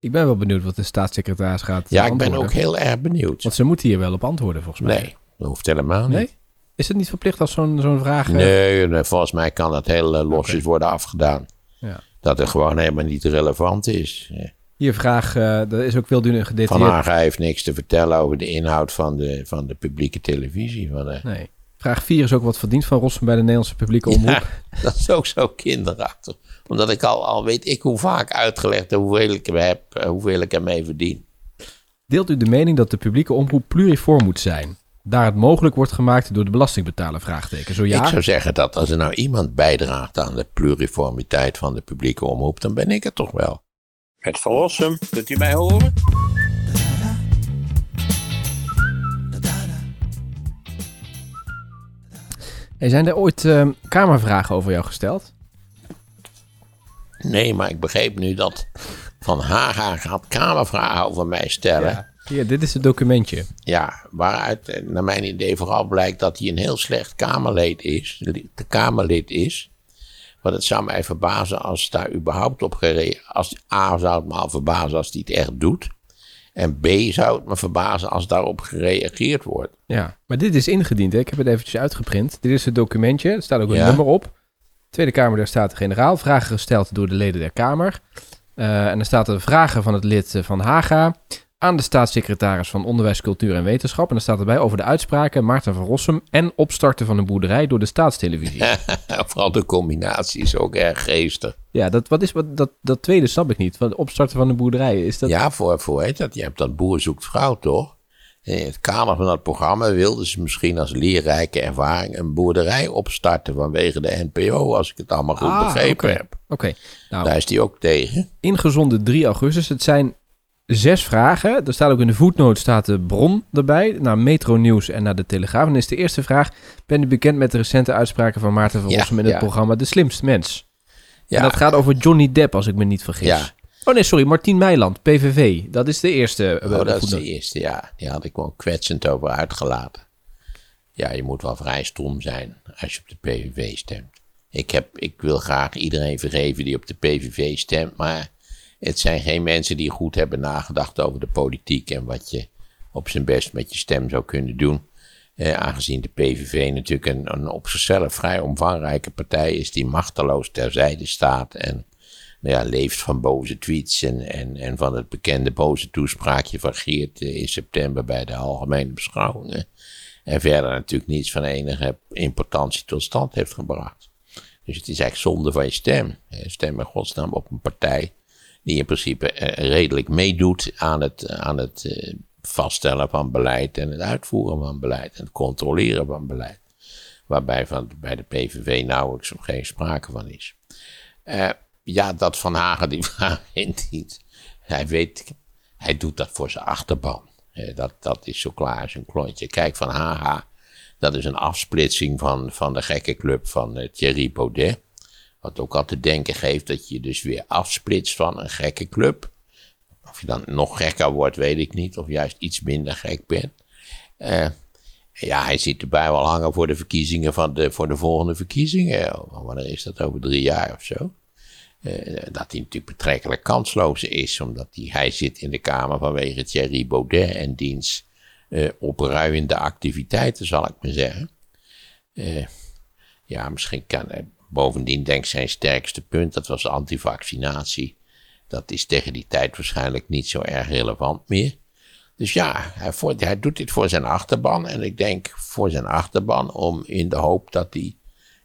Ik ben wel benieuwd wat de staatssecretaris gaat Ja, ik ben ook heel erg benieuwd. Want ze moeten hier wel op antwoorden, volgens mij. Nee, dat hoeft helemaal niet. Nee? Is het niet verplicht als zo'n zo'n vraag... eh, Nee, nee, volgens mij kan dat heel eh, losjes worden afgedaan. Ja. Dat het gewoon helemaal niet relevant is. Eh, Hier vraag, dat is ook veel dunner Van gedetailleerd. Haga heeft niks te vertellen over de inhoud van de, van de publieke televisie. Van de, Nee. Vraag 4 is ook wat verdiend van Rossum bij de Nederlandse publieke omroep. Ja, dat is ook zo kinderachtig. Omdat ik al, al weet ik hoe vaak uitgelegd hoeveel ik, hem heb, eh, hoeveel ik ermee verdien. Deelt u de mening dat de publieke omroep pluriform moet zijn? Daar het mogelijk wordt gemaakt door de belastingbetaler? Vraagteken. Zo ja? Ik zou zeggen dat als er nou iemand bijdraagt aan de pluriformiteit van de publieke omroep, dan ben ik het toch wel. Het Verlossum, kunt u mij horen? Hey, zijn er ooit eh, kamervragen over jou gesteld? Nee, maar ik begreep nu dat Van Haga gaat kamervragen over mij stellen. Hier, dit is het documentje. Ja, waaruit eh, naar mijn idee vooral blijkt dat hij een heel slecht Kamerlid is. De Kamerlid is. Want het zou mij verbazen als daar überhaupt op gereageerd... Als, A zou het me al verbazen als hij het echt doet. En B zou het me verbazen als daarop gereageerd wordt. Ja, maar dit is ingediend. Hè? Ik heb het eventjes uitgeprint. Dit is het documentje. Er staat ook een Ja. nummer op. Tweede Kamer der Staten-Generaal. Vragen gesteld door de leden der Kamer. Eh, en er staat er vragen van het lid eh, van Haga aan de staatssecretaris van Onderwijs, Cultuur en Wetenschap. En er staat erbij over de uitspraken Maarten van Rossum en opstarten van een boerderij door de staatstelevisie. Vooral de combinatie is ook erg geestig. Ja, dat, wat is, wat, dat, dat tweede snap ik niet. Wat opstarten van een boerderij, is dat... Ja, voor, voor heet dat. Je hebt dat Boer zoekt vrouw, toch? In het kader van dat programma wilden ze misschien als leerrijke ervaring een boerderij opstarten vanwege de NPO, als ik het allemaal goed Ah, begrepen heb. Oké, nou, Daar is hij ook tegen. ingezonden 3 augustus. Het zijn zes vragen. Er staat ook in de voetnoot staat de bron erbij. Naar Metro Nieuws en naar de Telegraaf. En is de eerste vraag. Ben u bekend met de recente uitspraken van Maarten van Ja, Rossum in het ja. programma De Slimst Mens? Ja, En dat gaat over Johnny Depp, als ik me niet vergis. Ja. Oh nee, sorry. Martien Meiland, PVV. Dat is de eerste. eh, oh, dat is de eerste, ja. Die had ik gewoon kwetsend over uitgelaten. Ja, je moet wel vrij stom zijn als je op de PVV stemt. Ik, heb, ik wil graag iedereen vergeven die op de PVV stemt, maar het zijn geen mensen die goed hebben nagedacht over de politiek en wat je op zijn best met je stem zou kunnen doen. Eh, aangezien de PVV natuurlijk een, een op zichzelf vrij omvangrijke partij is die machteloos terzijde staat en nou leeft van boze tweets en, en, en van het bekende boze toespraakje van Geert eh, in september bij de algemene beschouwingen. En verder natuurlijk niets van enige importantie tot stand heeft gebracht. Dus het is eigenlijk zonde van je stem. Stem in godsnaam op een partij die in principe eh, redelijk meedoet aan het, aan het eh, vaststellen van beleid en het uitvoeren van beleid en het controleren van beleid. Waarbij van, bij de PVV nauwelijks of geen sprake van is. Eh, ja, dat Van Hagen die indient. Hij weet, hij doet dat voor zijn achterban. Dat, dat is zo klaar als een klontje. Kijk, Van Haga, dat is een afsplitsing van, van de gekke club van eh, Thierry Baudet. Wat ook al te denken geeft dat je dus weer afsplitst van een gekke club. Of je dan nog gekker wordt, weet ik niet. Of juist iets minder gek bent. Eh, ja, hij zit erbij wel hangen voor de verkiezingen van de, voor de volgende verkiezingen. Wanneer is dat? Over drie jaar of zo? Eh, dat hij natuurlijk betrekkelijk kansloos is, omdat hij, hij zit in de Kamer vanwege Thierry Baudet en diens eh, opruiende activiteiten, zal ik maar zeggen. Eh, ja, misschien kan hij bovendien, denk ik, zijn sterkste punt, dat was antivaccinatie. Dat is tegen die tijd waarschijnlijk niet zo erg relevant meer. Dus ja, hij, voor- doet dit voor zijn achterban. En ik denk voor zijn achterban om in de hoop dat hij,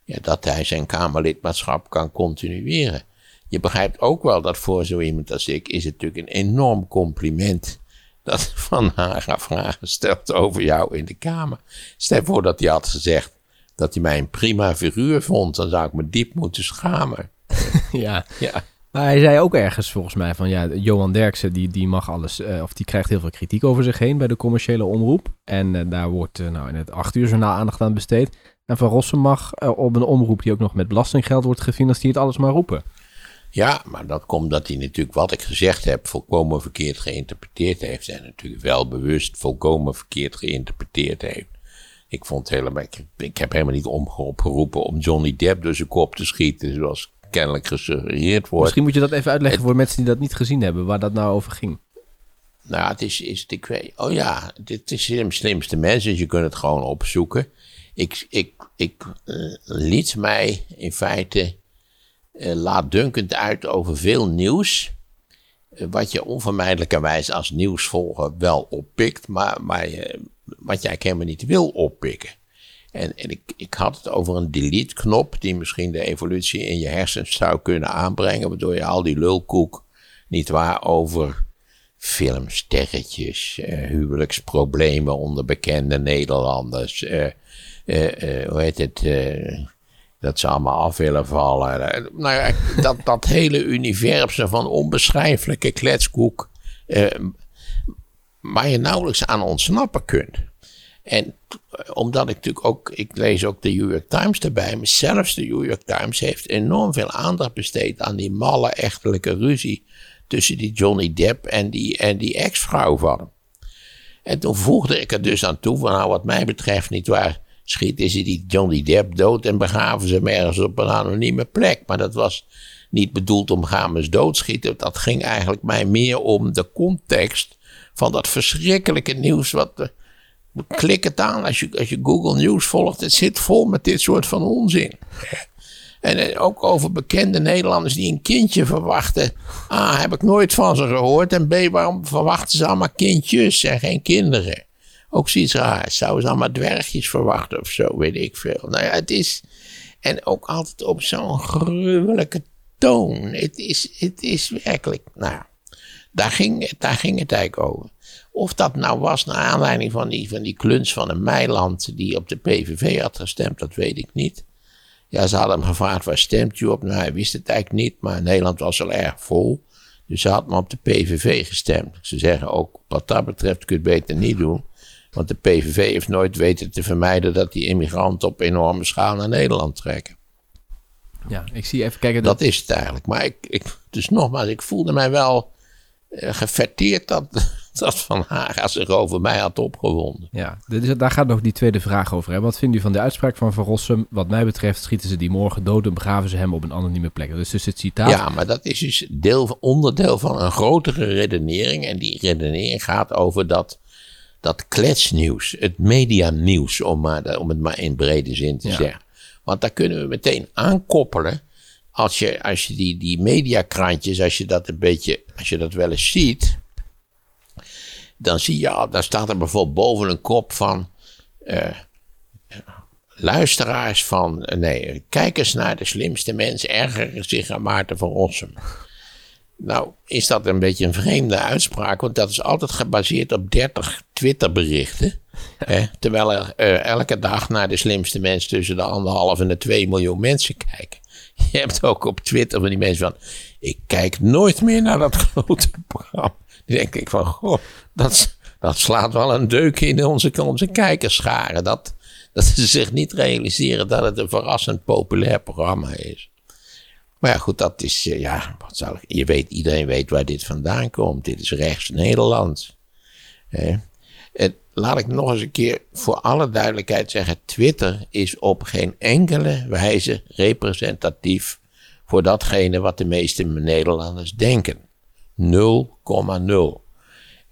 ja, dat hij zijn Kamerlidmaatschap kan continueren. Je begrijpt ook wel dat voor zo iemand als ik is het natuurlijk een enorm compliment dat Van Haga vragen stelt over jou in de Kamer. Stel voor dat hij had gezegd dat hij mij een prima figuur vond, dan zou ik me diep moeten schamen. ja. Ja. Maar hij zei ook ergens volgens mij van ja, Johan Derksen die, die mag alles, eh, of die krijgt heel veel kritiek over zich heen bij de commerciële omroep. En eh, daar wordt eh, nou in het acht uur journaal aandacht aan besteed. En Van Rossum mag op een omroep die ook nog met belastinggeld wordt gefinancierd alles maar roepen. Ja, maar dat komt dat hij natuurlijk wat ik gezegd heb volkomen verkeerd geïnterpreteerd heeft. En natuurlijk wel bewust volkomen verkeerd geïnterpreteerd heeft. Ik vond helemaal, ik, ik heb helemaal niet opgeroepen om Johnny Depp door zijn kop te schieten. Zoals kennelijk gesuggereerd wordt. Misschien moet je dat even uitleggen voor mensen die dat niet gezien hebben, waar dat nou over ging. Nou, het is, is ik weet, oh ja, dit is de slimste mensen, dus je kunt het gewoon opzoeken. Ik, ik, ik eh, liet mij in feite laatdunkend uit over veel nieuws. eh, wat je onvermijdelijkerwijs als nieuwsvolger wel oppikt, maar, maar wat jij helemaal niet wil oppikken. En, en ik, ik had het over een delete-knop die misschien de evolutie in je hersens zou kunnen aanbrengen, waardoor je al die lulkoek niet waar over filmsterretjes, eh, huwelijksproblemen onder bekende Nederlanders, eh, eh, eh, hoe heet het, eh, dat ze allemaal af willen vallen. Nou ja, dat, dat hele universum van onbeschrijfelijke kletskoek, eh, waar je nauwelijks aan ontsnappen kunt. En omdat ik natuurlijk ook, ik lees ook de New York Times erbij, zelfs de New York Times heeft enorm veel aandacht besteed aan die malle echtelijke ruzie tussen die Johnny Depp en die, en die ex-vrouw van hem. En toen voegde ik er dus aan toe van, nou wat mij betreft niet waar, schieten ze die Johnny Depp dood en begraven ze hem ergens op een anonieme plek. Maar dat was niet bedoeld om gaan eens doodschieten. Dat ging eigenlijk mij meer om de context van dat verschrikkelijke nieuws wat... eh, Klik het aan als je, als je Google News volgt. Het zit vol met dit soort van onzin. En eh, ook over bekende Nederlanders die een kindje verwachten. A, heb ik nooit van ze gehoord. En B, waarom verwachten ze allemaal kindjes en geen kinderen? Ook zoiets raars. Zouden ze allemaal dwergjes verwachten of zo, weet ik veel. Nou ja, het is... En ook altijd op zo'n gruwelijke toon. Het is, het is werkelijk... Nou daar ging, daar ging het eigenlijk over. Of dat nou was naar aanleiding van die, van die kluns van een Meiland die op de PVV had gestemd, dat weet ik niet. Ja, ze hadden hem gevraagd waar stemt u op? Nou, hij wist het eigenlijk niet, maar Nederland was al erg vol. Dus ze had me op de PVV gestemd. Ze zeggen ook, wat dat betreft kun je het beter niet doen. Want de PVV heeft nooit weten te vermijden dat die immigranten op enorme schaal naar Nederland trekken. Ja, ik zie even kijken. Dat is het eigenlijk. Maar ik, ik, dus nogmaals, ik voelde mij wel eh, gefetteerd dat, dat Van Haga zich over mij had opgewonden. Ja, dit is, daar gaat nog die tweede vraag over. Hè. Wat vindt u van de uitspraak van Van Rossum? Wat mij betreft schieten ze die morgen dood en begraven ze hem op een anonieme plek. Dus, dus het citaat. Ja, maar dat is dus deel, onderdeel van een grotere redenering. En die redenering gaat over dat, dat kletsnieuws, het medianieuws, om, maar, om het maar in brede zin te Ja. zeggen. Want daar kunnen we meteen aankoppelen. Als je, als je die, die mediakrantjes, als je dat een beetje, als je dat wel eens ziet. Dan zie je, al- daar staat er bijvoorbeeld boven een kop van. eh, luisteraars van, eh, nee, kijkers naar de slimste mens ergeren zich aan Maarten van Rossum. Nou, is dat een beetje een vreemde uitspraak, want dat is altijd gebaseerd op 30 Twitterberichten. Hè, terwijl er eh, elke dag naar de slimste mens tussen de anderhalf en de 2 miljoen mensen kijken. Je hebt ook op Twitter van die mensen van, ik kijk nooit meer naar dat grote programma. Dan denk ik van, goh, dat, dat slaat wel een deuk in onze, onze kijkerscharen. Dat, dat ze zich niet realiseren dat het een verrassend populair programma is. Maar ja, goed, dat is, eh, ja, wat je weet, iedereen weet waar dit vandaan komt. Dit is rechts Nederland. En laat ik nog eens een keer voor alle duidelijkheid zeggen: Twitter is op geen enkele wijze representatief voor datgene wat de meeste Nederlanders denken. 0,0.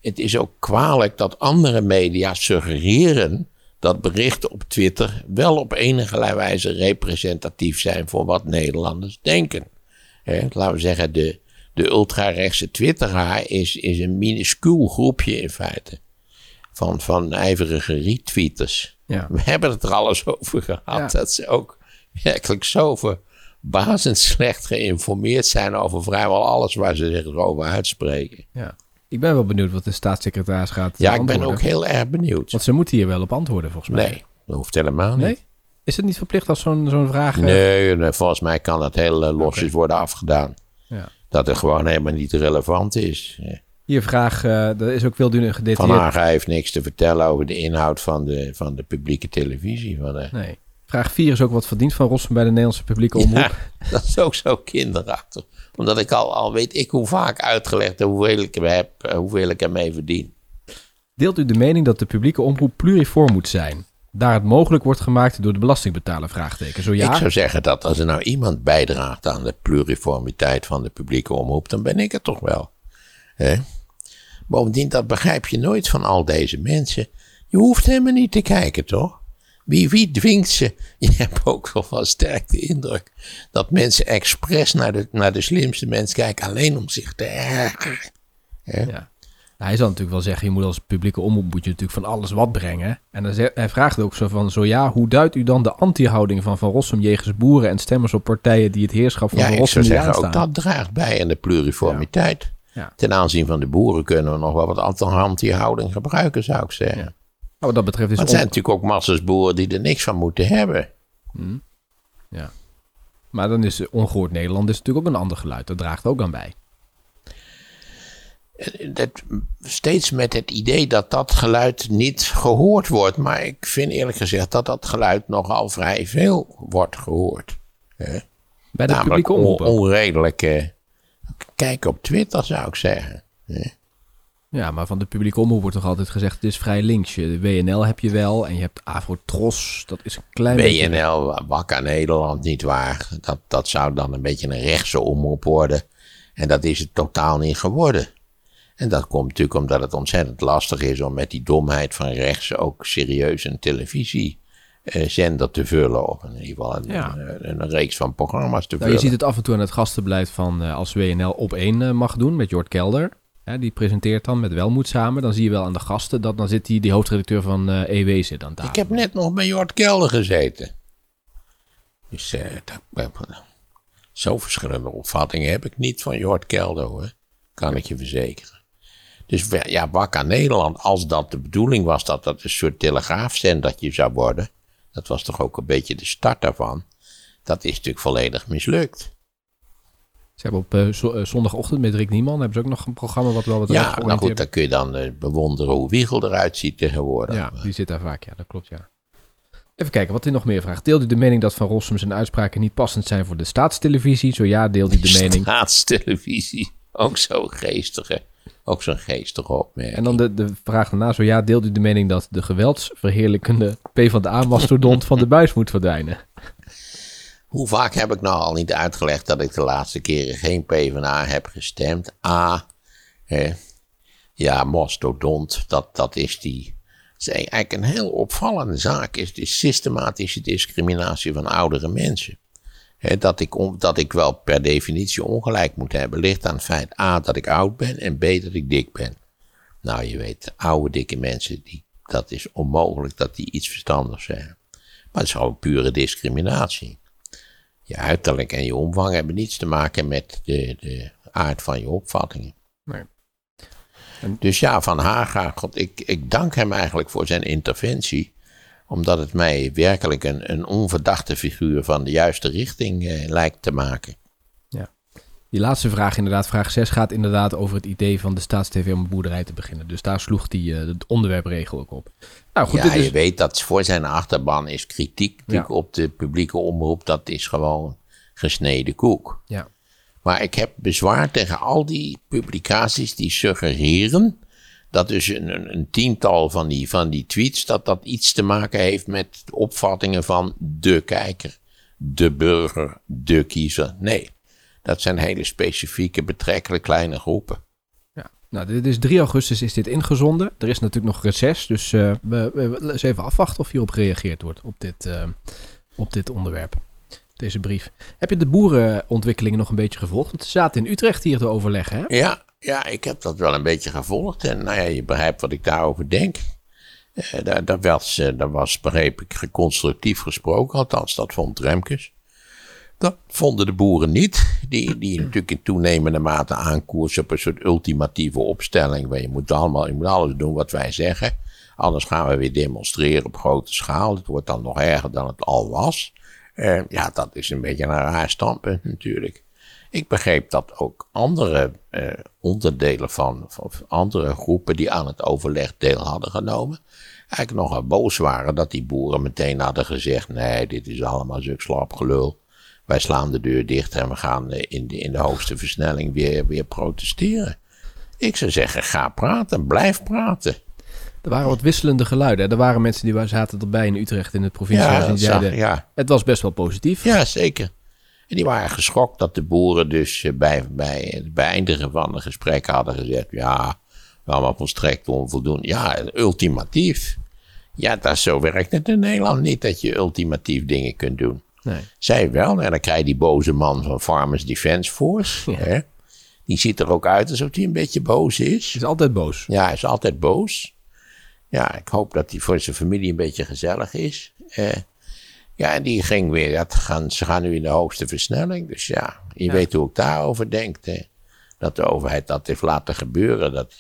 Het is ook kwalijk dat andere media suggereren dat berichten op Twitter wel op enige wijze representatief zijn voor wat Nederlanders denken. Hè, laten we zeggen, de, de ultrarechtse twitteraar is, is een minuscuul groepje in feite. Van, van ijverige retweeters. Ja. We hebben het er alles over gehad. Ja. Dat ze ook werkelijk zo verbazend slecht geïnformeerd zijn over vrijwel alles waar ze zich over uitspreken. Ja. Ik ben wel benieuwd wat de staatssecretaris gaat Ja, eh, ik ben ook heel erg benieuwd. Want ze moeten hier wel op antwoorden, volgens mij. Nee, dat hoeft helemaal niet. Nee? Is het niet verplicht als zo'n zo'n vraag... eh, Nee, nee, volgens mij kan dat heel eh, losjes worden afgedaan. Ja. Dat het gewoon helemaal niet relevant is. Eh, Hier vraag, eh dat is ook dunner Van gedetailleerd. Haga heeft niks te vertellen over de inhoud van de, van de publieke televisie. Van Nee. Vraag 4 is ook wat verdient van Rossum bij de Nederlandse publieke omroep. Ja, dat is ook zo kinderachtig. Omdat ik al, al weet ik hoe vaak uitgelegd heb hoeveel ik hem heb, eh, hoeveel ik ermee verdien. Deelt u de mening dat de publieke omroep pluriform moet zijn? daar het mogelijk wordt gemaakt door de belastingbetaler? Vraagteken. Zo ja. Ik zou zeggen dat als er nou iemand bijdraagt aan de pluriformiteit van de publieke omroep, dan ben ik het toch wel. Bovendien, dat begrijp je nooit van al deze mensen. Je hoeft helemaal niet te kijken, toch? Wie, wie dwingt ze? Je hebt ook wel van sterk de indruk dat mensen expres naar de, naar de slimste mens kijken, alleen om zich te ergeren. Ja. Nou, hij zal natuurlijk wel zeggen, je moet als publieke omroep moet je natuurlijk van alles wat brengen. En dan zegt- hij vraagt ook zo van, zo ja, hoe duidt u dan de anti-houding van Van Rossum jegens boeren en stemmers op partijen die het heerschap van Ja, Van ik Rossum zou niet zeggen, ook dat draagt bij aan de pluriformiteit. Ja. Ten aanzien van de boeren kunnen we nog wel wat anti-houding gebruiken, zou ik zeggen. Nou, wat dat betreft is Maar het zijn natuurlijk ook massas boeren die er niks van moeten hebben. ja. Maar dan is ongehoord Nederland is natuurlijk ook een ander geluid. Dat draagt ook aan bij. Dat, steeds met het idee dat dat geluid niet gehoord wordt. Maar ik vind eerlijk gezegd dat dat geluid nogal vrij veel wordt gehoord. Hè? Bij de Namelijk publieke omroep. on- ook. onredelijk. eh, kijk op Twitter zou ik zeggen. Ja, maar van de publieke omroep wordt toch altijd gezegd, het is vrij links. Je- De WNL heb je wel en je hebt Afrotros. Dat is een klein beetje... WNL, Wakker Nederland, niet waar. Dat, dat zou dan een beetje een rechtse omroep worden. En dat is het totaal niet geworden. En dat komt natuurlijk omdat het ontzettend lastig is om met die domheid van rechts ook serieus een televisiezender te vullen. Of in ieder geval een, Ja. een, een reeks van programma's te Nou, je vullen. ziet het af en toe aan het gastenbeleid van eh, als WNL op één eh, mag doen met Jort Kelder. Die presenteert dan met Welmoed samen. Dan zie je wel aan de gasten dat dan zit die, die hoofdredacteur van eh EW zit aan tafel. Ik heb net nog bij Jort Kelder gezeten. Dus zo verschillende opvattingen heb ik niet van Jort Kelder hoor. Kan ik je verzekeren. Dus ja, Wakker Nederland, als dat de bedoeling was dat dat een soort telegraafzendertje zou worden. Dat was toch ook een beetje de start daarvan. Dat is natuurlijk volledig mislukt. Ze hebben op eh, eh, zondagochtend met Rick Nieman hebben ze ook nog een programma wat wel wat Ja, nou rechtgeoriënteerd goed, dan kun je dan eh, bewonderen hoe Wiegel eruit ziet tegenwoordig. Ja, die zit daar vaak. Ja, dat klopt, ja. Even kijken, wat u nog meer vraagt. Deelt u de mening dat Van Rossum zijn uitspraken niet passend zijn voor de staatstelevisie? Zo ja, deelt u de mening... Staatstelevisie, ook zo geestige, ook zo'n geestige opmerking. En dan de, de vraag daarna, zo ja, deelt u de mening dat de geweldsverheerlijkende PvdA-mastodont van de buis moet verdwijnen? Hoe vaak heb ik nou al niet uitgelegd dat ik de laatste keren geen PvdA heb gestemd? A, ja, mastodont, dat, dat is die... Is eigenlijk een heel opvallende zaak, is de systematische discriminatie van oudere mensen. Dat, ik dat ik wel per definitie ongelijk moet hebben, ligt aan het feit A, dat ik oud ben en B, dat ik dik ben. Nou, je weet, oude dikke mensen, die, dat is onmogelijk dat die iets verstandigs zeggen. Maar het is gewoon pure discriminatie. Je uiterlijk en je omvang hebben niets te maken met de, de aard van je opvattingen. Nee. Dus ja, Van Haga, God, ik, ik dank hem eigenlijk voor zijn interventie. Omdat het mij werkelijk een, een onverdachte figuur van de juiste richting eh, lijkt te maken. Die laatste vraag, inderdaad, vraag 6, gaat inderdaad over het idee van de staatstv om een boerderij te beginnen. Dus daar sloeg die eh, het onderwerpregel ook op. Nou goed, ja, dit is... je weet dat voor zijn achterban is kritiek op de publieke omroep. Dat is gewoon gesneden koek. Ja. Maar ik heb bezwaar tegen al die publicaties die suggereren dat dus een, een, tiental van die, van die tweets, dat dat iets te maken heeft met opvattingen van de kijker, de burger, de kiezer. Nee, dat zijn hele specifieke, betrekkelijk kleine groepen. Ja. Nou, dit is 3 augustus is dit ingezonden. Er is natuurlijk nog reces, dus eh, we, we, eens even afwachten of hierop gereageerd wordt op dit, eh, op dit onderwerp. Deze brief. Heb je de boerenontwikkelingen nog een beetje gevolgd? Want ze zaten in Utrecht hier te overleggen, hè? Ja, ja, ik heb dat wel een beetje gevolgd. En nou ja, je begrijpt wat ik daarover denk. Eh, daar, daar, was, daar was, begreep ik, constructief gesproken. Althans, dat vond Remkes. Dat vonden de boeren niet. Die, die natuurlijk in toenemende mate aankoersen op een soort ultimatieve opstelling. Waar je moet, allemaal, je moet alles doen wat wij zeggen. Anders gaan we weer demonstreren op grote schaal. Het wordt dan nog erger dan het al was. Eh, ja, dat is een beetje een raar standpunt natuurlijk. Ik begreep dat ook andere eh, onderdelen van, van andere groepen die aan het overleg deel hadden genomen, eigenlijk nogal boos waren dat die boeren meteen hadden gezegd: nee, dit is allemaal zulk slap gelul. Wij slaan de deur dicht en we gaan eh, in de, in de hoogste versnelling weer, weer protesteren. Ik zou zeggen, ga praten, blijf praten. Er waren wat wisselende geluiden. Er waren mensen die zaten erbij in Utrecht in het provinciehuis. Ja, zag, het was best wel positief. ja, zeker. En die waren geschokt dat de boeren dus eh, bij, bij het beëindigen van de gesprekken hadden gezegd: ja, allemaal volstrekt onvoldoende. Ja, ultimatief. Ja, dat zo werkt het in Nederland niet dat je ultimatief dingen kunt doen. Nee. Zij wel, en dan krijg je die boze man van Farmers Defence Force. Ja. Hè? Die ziet er ook uit alsof hij een beetje boos is. Is altijd boos. Ja, hij is altijd boos. Ja, ik hoop dat hij voor zijn familie een beetje gezellig is. Eh, ja, en die ging weer. Dat gaan, ze gaan nu in de hoogste versnelling. Dus ja, je weet hoe ik daarover denk. Hè? Dat de overheid dat heeft laten gebeuren. Dat,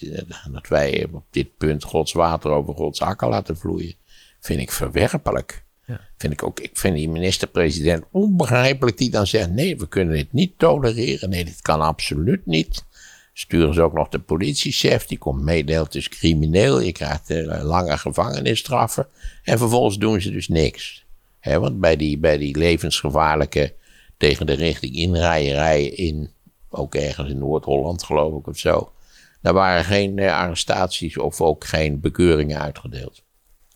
dat wij op dit punt Gods water over Gods akker laten vloeien. Vind ik verwerpelijk. Ja. Vind ik, ook, ik vind die minister-president onbegrijpelijk die dan zegt: nee, we kunnen dit niet tolereren. Nee, dit kan absoluut niet. Sturen ze ook nog de politiechef, die komt meedeelt, is crimineel. Je krijgt eh, lange gevangenisstraffen. En vervolgens doen ze dus niks. Want bij die, bij die levensgevaarlijke tegen de richting inrijerij in, ook ergens in Noord-Holland geloof ik of zo. Daar waren geen eh, arrestaties of ook geen bekeuringen uitgedeeld.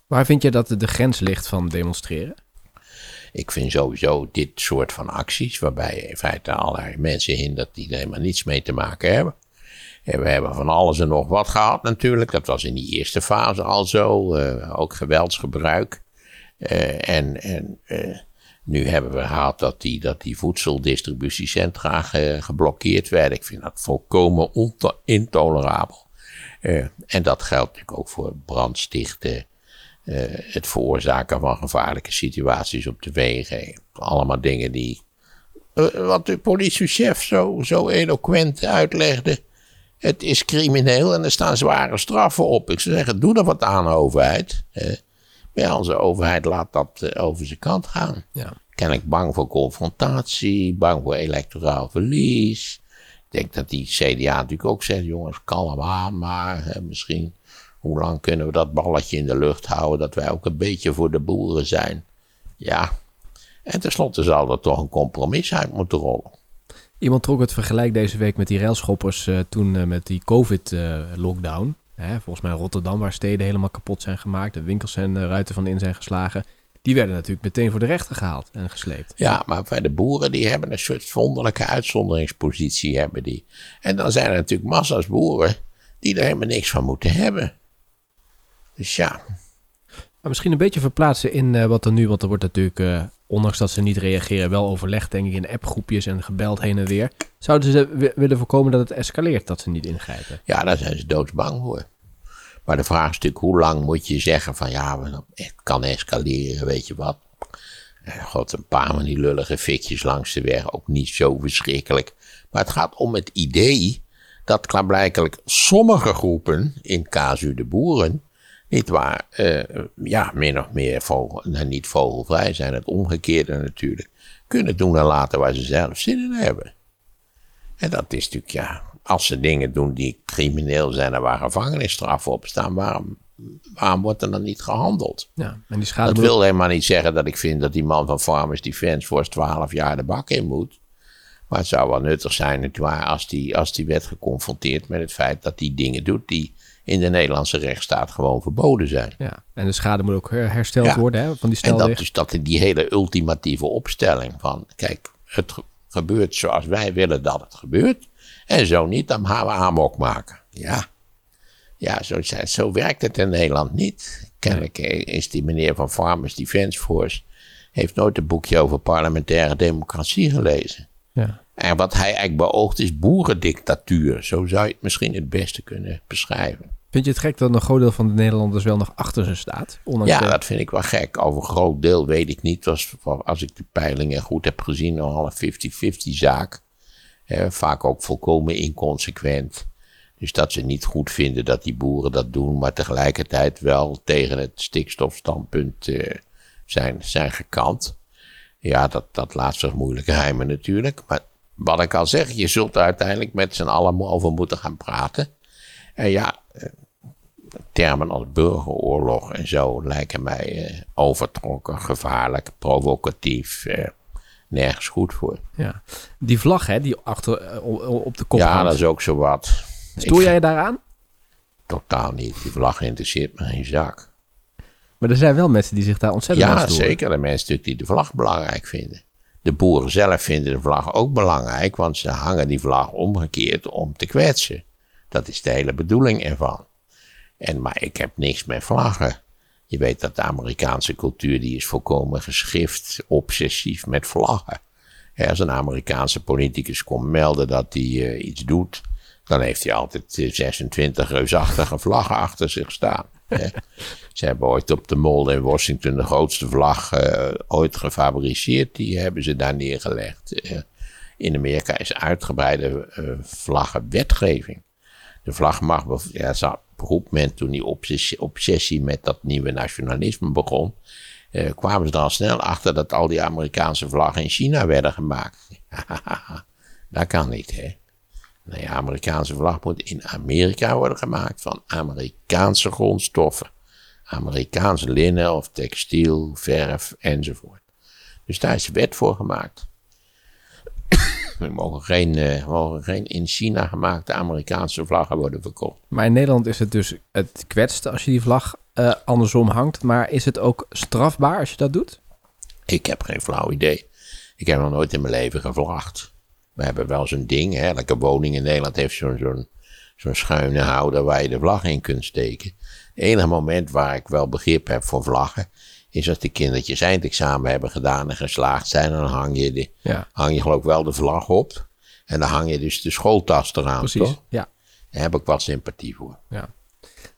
Waar vind je dat de- grens ligt van demonstreren? Ik vind sowieso dit soort van acties, waarbij je in feite allerlei mensen hindert die er helemaal niets mee te maken hebben. En we hebben van alles en nog wat gehad natuurlijk. Dat was in die eerste fase al zo. eh, ook geweldsgebruik. Eh, en en eh, nu hebben we gehad dat die, dat die voedseldistributiecentra ge- geblokkeerd werden. Ik vind dat volkomen intolerabel. En dat geldt natuurlijk ook voor brandstichten. Eh, het veroorzaken van gevaarlijke situaties op de wegen. Allemaal dingen die. eh, wat de politiechef zo, zo eloquent uitlegde. Het is crimineel en er staan zware straffen op. Ik zou zeggen, doe er wat aan, overheid. Eh, maar ja, onze overheid laat dat over zijn kant gaan. Ja. Kennelijk bang voor confrontatie, bang voor electoraal verlies. Ik denk dat die CDA natuurlijk ook zegt, jongens, kalm aan, maar misschien, hoe lang kunnen we dat balletje in de lucht houden, dat wij ook een beetje voor de boeren zijn. Ja, en tenslotte zal er toch een compromis uit moeten rollen. Iemand trok het vergelijk deze week met die railschoppers eh, toen eh, met die COVID-lockdown. volgens mij Rotterdam, waar steden helemaal kapot zijn gemaakt. De winkels en de ruiten van in zijn geslagen. Die werden natuurlijk meteen voor de rechter gehaald en gesleept. Ja, maar bij de boeren, die hebben een soort wonderlijke uitzonderingspositie, hebben die. En dan zijn er natuurlijk massa's boeren die er helemaal niks van moeten hebben. Dus ja, Maar misschien een beetje verplaatsen in eh, wat er nu, want er wordt natuurlijk, eh, ondanks dat ze niet reageren, wel overlegd, denk ik, in appgroepjes en gebeld heen en weer. Zouden ze wi- willen voorkomen dat het escaleert, dat ze niet ingrijpen? ja, daar zijn ze doodsbang voor. Maar de vraag is natuurlijk, hoe lang moet je zeggen van ja, we- het kan escaleren, weet je wat. Eh, God, een paar van die lullige fikjes langs de weg, ook niet zo verschrikkelijk. Maar het gaat om het idee dat klaarblijkelijk sommige groepen, in casu de boeren, niet waar, eh, ja, min of meer vogel, nou, niet vogelvrij zijn, het omgekeerde natuurlijk, kunnen doen en laten waar ze zelf zin in hebben. En dat is natuurlijk, ja, als ze dingen doen die crimineel zijn en waar gevangenisstraffen op staan, waarom, waarom wordt er dan niet gehandeld? Ja, en die schade Dat wil helemaal niet zeggen dat ik vind dat die man van Farmers Defence voor 12 jaar de bak in moet. Maar het zou wel nuttig zijn nietwaar, als die, als die werd geconfronteerd met het feit dat hij dingen doet die in de Nederlandse rechtsstaat gewoon verboden zijn. Ja, en de schade moet ook her- hersteld Ja. worden hè, van die En dat is dat die hele ultimatieve opstelling van, kijk, het ge- gebeurt zoals wij willen dat het gebeurt. En zo niet, dan gaan we amok maken. Ja, ja zo, zo werkt het in Nederland niet. Kennelijk is die meneer van Farmers Defence Force, heeft nooit een boekje over parlementaire democratie gelezen. Ja. En wat hij eigenlijk beoogt is boerendictatuur. Zo zou je het misschien het beste kunnen beschrijven. Vind je het gek dat een groot deel van de Nederlanders wel nog achter ze staat? Ondanks Ja, de- dat vind ik wel gek. Over een groot deel weet ik niet. Als, als ik de peilingen goed heb gezien, nogal een 50-50 zaak. Vaak ook volkomen inconsequent. Dus dat ze niet goed vinden dat die boeren dat doen, maar tegelijkertijd wel tegen het stikstofstandpunt eh, zijn, zijn gekant. Ja, dat, dat laat zich moeilijk rijmen natuurlijk. Maar wat ik al zeg, je zult er uiteindelijk met z'n allen over moeten gaan praten. En ja, termen als burgeroorlog en zo lijken mij eh, overtrokken, gevaarlijk, provocatief. eh, nergens goed voor. ja. Die vlag hè, die achter, eh, op de kop ja, hangt. dat is ook zo wat. Stoor jij je daaraan? totaal niet. Die vlag interesseert me geen zak. Maar er zijn wel mensen die zich daar ontzettend aan Ja, zeker. De mensen natuurlijk die de vlag belangrijk vinden. De boeren zelf vinden de vlag ook belangrijk, want ze hangen die vlag omgekeerd om te kwetsen. Dat is de hele bedoeling ervan. En, maar ik heb niks met vlaggen. Je weet dat de Amerikaanse cultuur die is volkomen geschrift, obsessief met vlaggen. Als een Amerikaanse politicus komt melden dat hij eh, iets doet, dan heeft hij altijd eh, 26 reusachtige vlaggen achter zich staan. Ze hebben ooit op de Mall in Washington de grootste vlag eh, ooit gefabriceerd. Die hebben ze daar neergelegd. Eh, in Amerika is uitgebreide eh, vlaggenwetgeving. De vlag mag, ja, zo men toen die obsessie, met dat nieuwe nationalisme begon. eh, kwamen ze al snel achter dat al die Amerikaanse vlaggen in China werden gemaakt. dat kan niet, hè? Nee, de Amerikaanse vlag moet in Amerika worden gemaakt van Amerikaanse grondstoffen. Amerikaans linnen of textiel, verf enzovoort. Dus daar is wet voor gemaakt. Er mogen geen, eh, mogen geen in China gemaakte Amerikaanse vlaggen worden verkocht. Maar in Nederland is het dus het kwetst als je die vlag eh, andersom hangt. Maar is het ook strafbaar als je dat doet? Ik heb geen flauw idee. Ik heb nog nooit in mijn leven gevlacht. We hebben wel zo'n ding, hè. Elke woning in Nederland heeft zo'n zo'n zo'n schuine houder waar je de vlag in kunt steken. Het enige moment waar ik wel begrip heb voor vlaggen, is als de kindertjes eindexamen hebben gedaan en geslaagd zijn. Dan hang je, de, Ja, hang je geloof ik wel de vlag op. En dan hang je dus de schooltas eraan, precies. toch? Ja, Daar heb ik wel sympathie voor. ja.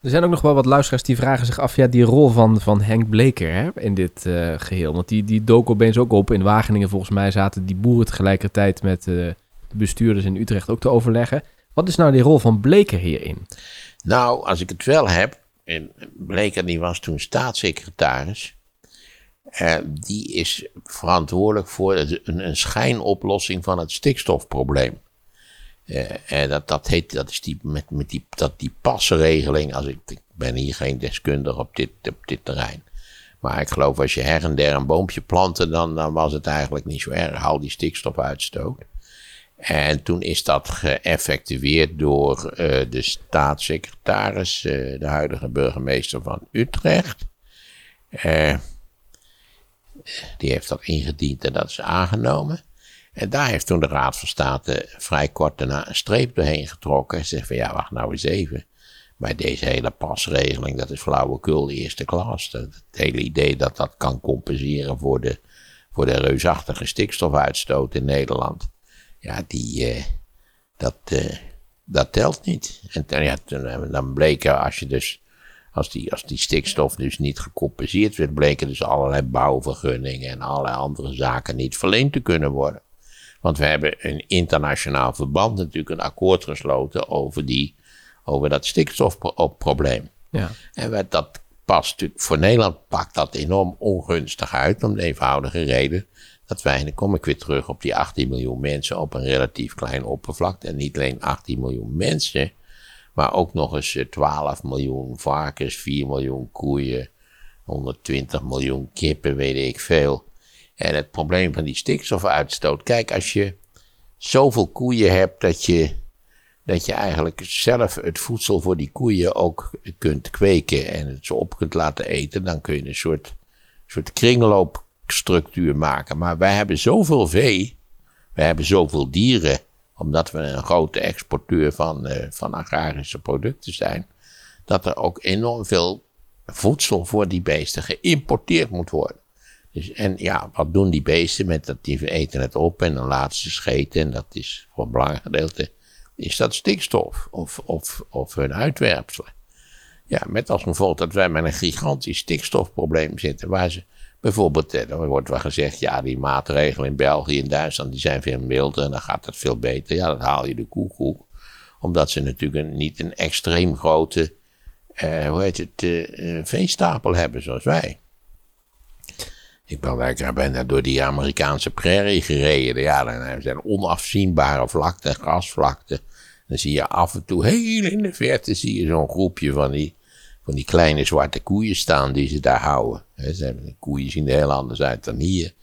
Er zijn ook nog wel wat luisteraars die vragen zich af... ja, die rol van, van Henk Bleker hè, in dit eh, geheel. Want die, die dook opeens ook op. In Wageningen volgens mij zaten die boeren tegelijkertijd... met eh, de bestuurders in Utrecht ook te overleggen. Wat is nou die rol van Bleker hierin? Nou, als ik het wel heb. En Bleker die was toen staatssecretaris. Eh, die is verantwoordelijk voor een, een schijnoplossing van het stikstofprobleem. Eh, en dat, dat, heet, dat is die, met, met die, dat, die pasregeling. Als ik, ik ben hier geen deskundige op dit, op dit terrein. Maar ik geloof als je her en der een boompje plantte, dan, dan was het eigenlijk niet zo erg, al die stikstofuitstoot. En toen is dat geëffectueerd door eh, de staatssecretaris, de huidige burgemeester van Utrecht. Die heeft dat ingediend en dat is aangenomen. En daar heeft toen de Raad van State vrij kort daarna een streep doorheen getrokken. En zegt van ja, wacht nou eens even. Bij deze hele pasregeling, dat is flauwekul eerste klas. Het hele idee dat dat kan compenseren voor de, voor de reusachtige stikstofuitstoot in Nederland. Ja, die, eh, dat, eh, dat telt niet. En ja, eh, dan bleek er, als je dus, als die, als die stikstof dus niet gecompenseerd werd, bleken dus allerlei bouwvergunningen en allerlei andere zaken niet verleend te kunnen worden. Want we hebben een internationaal verband natuurlijk een akkoord gesloten over, die, over dat stikstofprobleem. Ja, En wat dat past natuurlijk, voor Nederland pakt dat enorm ongunstig uit, om de eenvoudige reden dat wij, en dan kom ik weer terug op die 18 miljoen mensen op een relatief klein oppervlakte. En niet alleen 18 miljoen mensen, maar ook nog eens eh, 12 miljoen varkens, 4 miljoen koeien, 120 miljoen kippen, weet ik veel. En het probleem van die stikstofuitstoot, kijk, als je zoveel koeien hebt dat je dat je eigenlijk zelf het voedsel voor die koeien ook kunt kweken en het ze op kunt laten eten, dan kun je een soort, soort kringloopstructuur maken. Maar wij hebben zoveel vee, wij hebben zoveel dieren, omdat we een grote exporteur van, eh, van agrarische producten zijn, dat er ook enorm veel voedsel voor die beesten geïmporteerd moet worden. Dus, en ja, wat doen die beesten met dat? Die eten het op en dan laten ze scheten. En dat is voor een belangrijk gedeelte is dat stikstof of, of, of hun uitwerpselen. Ja, met als gevolg dat wij met een gigantisch stikstofprobleem zitten. Waar ze bijvoorbeeld, er wordt wel gezegd, ja, die maatregelen in België en Duitsland die zijn veel milder en dan gaat dat veel beter. Ja, dan haal je de koekoek. Omdat ze natuurlijk een, niet een extreem grote, eh, hoe heet het, eh, eh, veestapel hebben zoals wij. Ik ben lekker bijna door die Amerikaanse prairie gereden. Ja, dan zijn onafzienbare vlakten, grasvlakten. Dan zie je af en toe, heel in de verte, zie je zo'n groepje van die, van die kleine zwarte koeien staan die ze daar houden. He, ze hebben, de koeien zien er heel anders uit dan hier.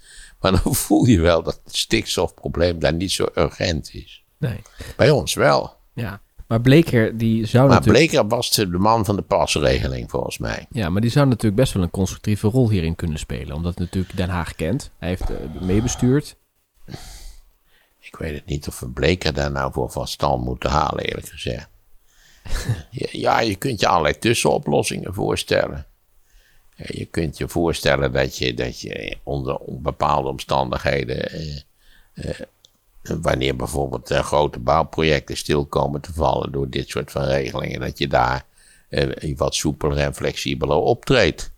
Maar dan voel je wel dat het stikstofprobleem daar niet zo urgent is. nee. Bij ons wel. Ja. Maar Bleker, die zou Maar natuurlijk... Bleker was de de man van de pasregeling, volgens mij. Ja, maar die zou natuurlijk best wel een constructieve rol hierin kunnen spelen. Omdat natuurlijk Den Haag kent. Hij heeft eh, meebestuurd. Ik weet het niet of we Bleker daar nou voor van stand moeten halen, eerlijk gezegd. Ja, je kunt je allerlei tussenoplossingen voorstellen. Je kunt je voorstellen dat je, dat je onder bepaalde omstandigheden, eh, eh, wanneer bijvoorbeeld eh, grote bouwprojecten stil komen te vallen door dit soort van regelingen, dat je daar eh, wat soepeler en flexibeler optreedt.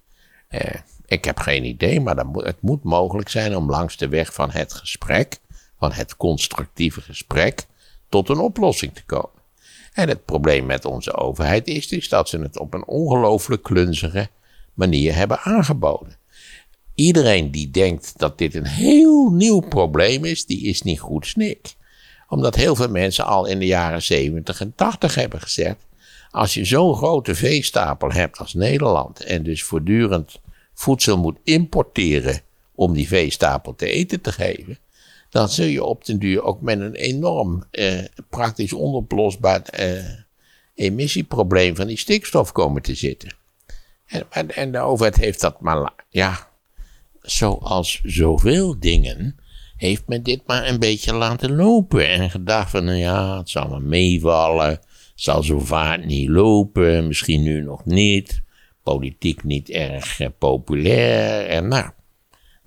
Eh, ik heb geen idee, maar dat het moet mogelijk zijn om langs de weg van het gesprek, van het constructieve gesprek, tot een oplossing te komen. En het probleem met onze overheid is dus dat ze het op een ongelooflijk klunzige manier hebben aangeboden. Iedereen die denkt dat dit een heel nieuw probleem is, die is niet goed snik. Omdat heel veel mensen al in de jaren 70 en 80 hebben gezegd: als je zo'n grote veestapel hebt als Nederland en dus voortdurend voedsel moet importeren om die veestapel te eten te geven, dan zul je op den duur ook met een enorm eh, praktisch onoplosbaar eh, emissieprobleem van die stikstof komen te zitten. En, en, de overheid heeft dat maar, ja, zoals zoveel dingen, heeft men dit maar een beetje laten lopen. En gedacht van, nou ja, het zal maar meevallen. Het zal zo vaart niet lopen, misschien nu nog niet. Politiek niet erg eh, populair. En nou,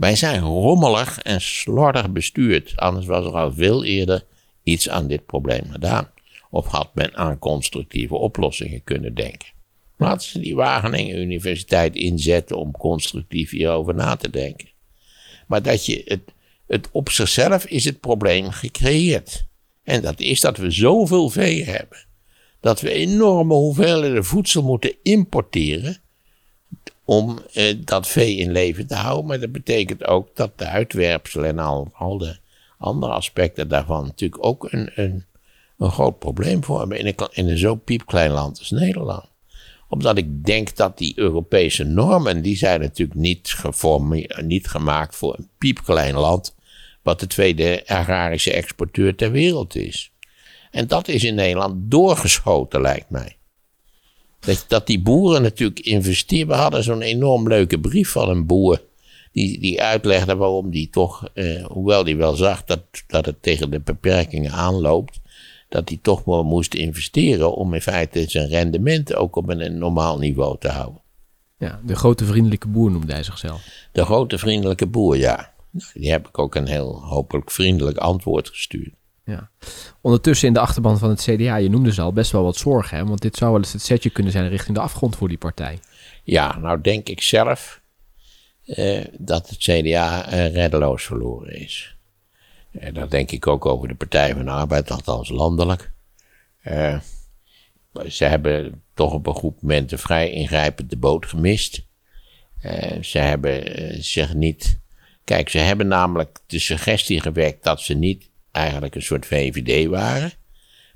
wij zijn rommelig en slordig bestuurd. Anders was er al veel eerder iets aan dit probleem gedaan. Of had men aan constructieve oplossingen kunnen denken. Laten ze die Wageningen Universiteit inzetten om constructief hierover na te denken. Maar dat je het, het op zichzelf is het probleem gecreëerd. En dat is dat we zoveel vee hebben. Dat we enorme hoeveelheden voedsel moeten importeren om eh, dat vee in leven te houden. Maar dat betekent ook dat de uitwerpselen en al, al de andere aspecten daarvan natuurlijk ook een, een, een groot probleem vormen in een, in een zo piepklein land als Nederland. Omdat ik denk dat die Europese normen, die zijn natuurlijk niet, niet gemaakt voor een piepklein land, wat de tweede agrarische exporteur ter wereld is. En dat is in Nederland doorgeschoten, lijkt mij. Dat, dat die boeren natuurlijk investeren. We hadden zo'n enorm leuke brief van een boer. Die, die uitlegde waarom die toch, eh, hoewel die wel zag dat, dat het tegen de beperkingen aanloopt, dat hij toch wel moest investeren om in feite zijn rendement ook op een, normaal niveau te houden. Ja, de grote vriendelijke boer noemde hij zichzelf. De grote vriendelijke boer, ja. Nou, Die heb ik ook een heel hopelijk vriendelijk antwoord gestuurd. Ja. Ondertussen in de achterban van het CDA, je noemde ze al, best wel wat zorgen. Hè? Want dit zou wel eens het setje kunnen zijn richting de afgrond voor die partij. Ja, nou denk ik zelf eh, dat het CDA eh, reddeloos verloren is. En dat denk ik ook over de Partij van de Arbeid, althans landelijk. Eh, ze hebben toch op een goed moment een vrij ingrijpend de boot gemist. Ze hebben zich niet. Kijk, ze hebben namelijk de suggestie gewekt dat ze niet eigenlijk een soort VVD waren.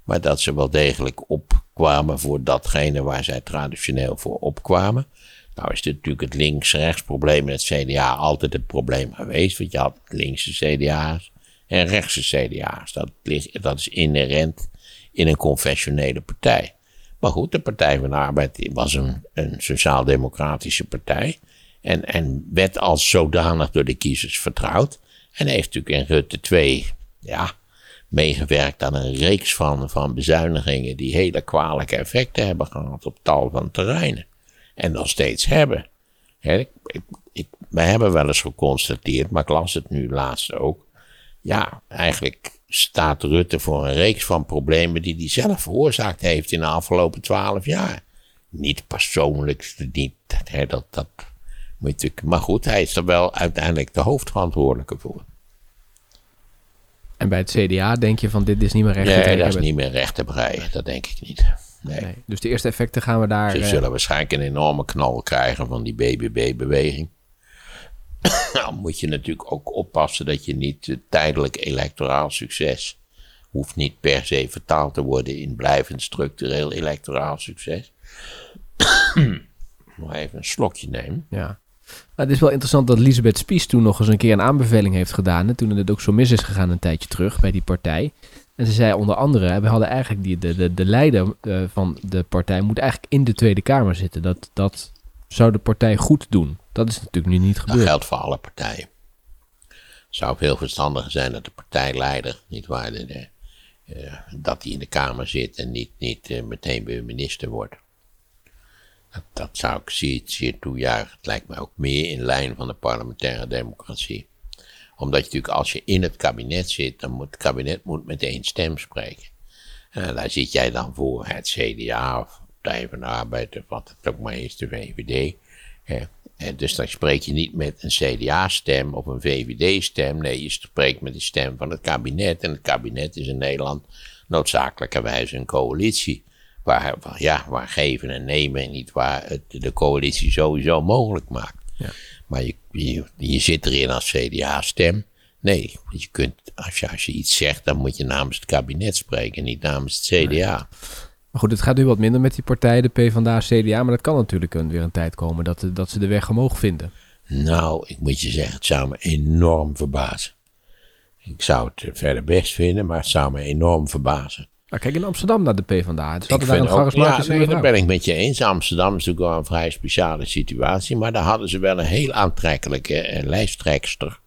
Maar dat ze wel degelijk opkwamen voor datgene waar zij traditioneel voor opkwamen. Nou is natuurlijk het links-rechts probleem in het CDA altijd het probleem geweest. Want je had linkse CDA's en rechtse CDA's. Dat, ligt, dat is inherent in een confessionele partij. Maar goed, de Partij van de Arbeid was een, een sociaal-democratische partij. En, en werd als zodanig door de kiezers vertrouwd. En heeft natuurlijk in Rutte 2, ja, meegewerkt aan een reeks van, van bezuinigingen die hele kwalijke effecten hebben gehad op tal van terreinen. En nog steeds hebben. Hè, ik, ik, ik, wij hebben wel eens geconstateerd, maar ik las het nu laatst ook. Ja, eigenlijk staat Rutte voor een reeks van problemen die hij zelf veroorzaakt heeft in de afgelopen twaalf jaar. Niet persoonlijk, niet, hè, dat, dat maar goed, hij is er wel uiteindelijk de hoofdverantwoordelijke voor. En bij het CDA denk je van dit is niet meer recht. Nee, te dat is niet meer recht te breien, dat denk ik niet. Nee. Nee. Dus de eerste effecten gaan we daar... Ze eh, zullen waarschijnlijk een enorme knal krijgen van die BBB-beweging. nou moet je natuurlijk ook oppassen dat je niet eh, tijdelijk electoraal succes hoeft niet per se vertaald te worden in blijvend structureel electoraal succes. Nog even een slokje nemen. Ja. Maar het is wel interessant dat Elisabeth Spies toen nog eens een keer een aanbeveling heeft gedaan. hè, Toen het ook zo mis is gegaan een tijdje terug bij die partij. En ze zei onder andere, we hadden eigenlijk die, de, de, de leider eh, van de partij moet eigenlijk in de Tweede Kamer zitten. Dat, dat zou de partij goed doen. Dat is natuurlijk nu niet Dat gebeurd. geldt voor alle partijen. Het zou veel verstandiger zijn dat de partijleider, niet waar, de, de, eh, dat hij in de Kamer zit en niet, niet eh, meteen weer minister wordt. Dat, zou ik zeer, zeer toejuichen. Het lijkt mij ook meer in lijn van de parlementaire democratie. Omdat je natuurlijk, als je in het kabinet zit, dan moet het kabinet moet met één stem spreken. En daar zit jij dan voor het CDA of Partij van de Arbeid of wat het ook maar is, de VVD. En dus dan spreek je niet met een CDA-stem of een VVD-stem. Nee, je spreekt met de stem van het kabinet. En het kabinet is in Nederland noodzakelijkerwijze een coalitie. Waar, ja, waar geven en nemen en niet waar het de coalitie sowieso mogelijk maakt. Ja. Maar je, je, je zit erin als CDA-stem. Nee, want je kunt, als je, als je iets zegt, dan moet je namens het kabinet spreken, niet namens het CDA. Maar goed, het gaat nu wat minder met die partijen, de PvdA, CDA. Maar dat kan natuurlijk weer een tijd komen dat, dat ze de weg omhoog vinden. Nou, ik moet je zeggen, het zou me enorm verbazen. Ik zou het verder best vinden, maar het zou me enorm verbazen. Nou, kijk in Amsterdam naar de PvdA. Het is altijd daar een ook- ja, charismatische nee, dat ben ik met je eens. Amsterdam is natuurlijk wel een vrij speciale situatie. Maar daar hadden ze wel een heel aantrekkelijke lijsttrekster.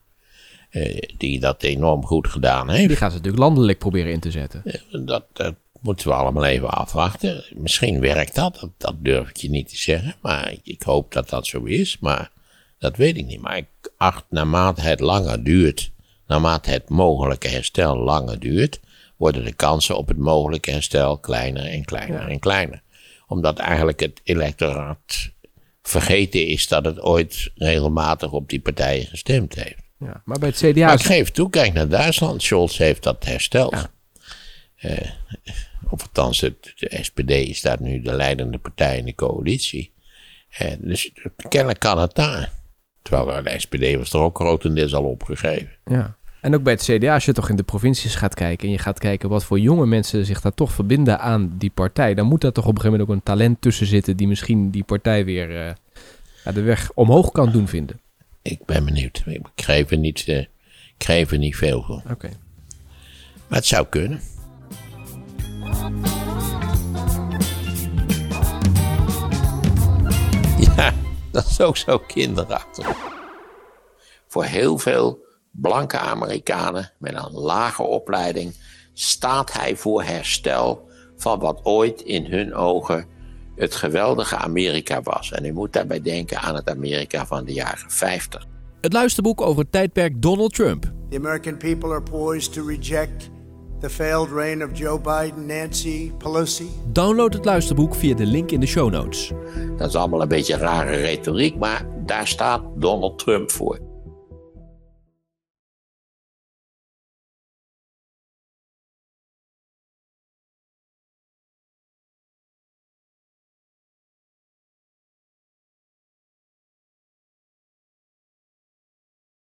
eh, die dat enorm goed gedaan heeft. Die gaan ze natuurlijk landelijk proberen in te zetten. Dat, dat moeten we allemaal even afwachten. Misschien werkt dat, dat, dat durf ik je niet te zeggen. Maar ik, ik hoop dat dat zo is. Maar dat weet ik niet. Maar ik acht naarmate het langer duurt, naarmate het mogelijke herstel langer duurt, worden de kansen op het mogelijke herstel kleiner en kleiner en kleiner. Omdat eigenlijk het electoraat vergeten is dat het ooit regelmatig op die partijen gestemd heeft. Ja. Maar bij het CDA Maar is ik geef toe, kijk naar Duitsland. Scholz heeft dat hersteld. Eh, of althans, het, de SPD staat nu de leidende partij in de coalitie. Eh, dus kennelijk kan het daar. Terwijl de SPD was er ook grotendeels al opgegeven. Ja. En ook bij het CDA, als je toch in de provincies gaat kijken en je gaat kijken wat voor jonge mensen zich daar toch verbinden aan die partij, dan moet daar toch op een gegeven moment ook een talent tussen zitten die misschien die partij weer eh, de weg omhoog kan doen vinden. Ik ben benieuwd. Ik geef er niet, er niet veel voor. Oké. Maar het zou kunnen. Ja, dat is ook zo kinderachtig. Voor heel veel blanke Amerikanen met een lage opleiding staat hij voor herstel van wat ooit in hun ogen het geweldige Amerika was. En u moet daarbij denken aan het Amerika van de jaren 50. Het luisterboek over het tijdperk Donald Trump. The American people are poised to reject the failed reign of Joe Biden, Nancy Pelosi. Download het luisterboek via de link in de show notes. Dat is allemaal een beetje rare retoriek, maar daar staat Donald Trump voor.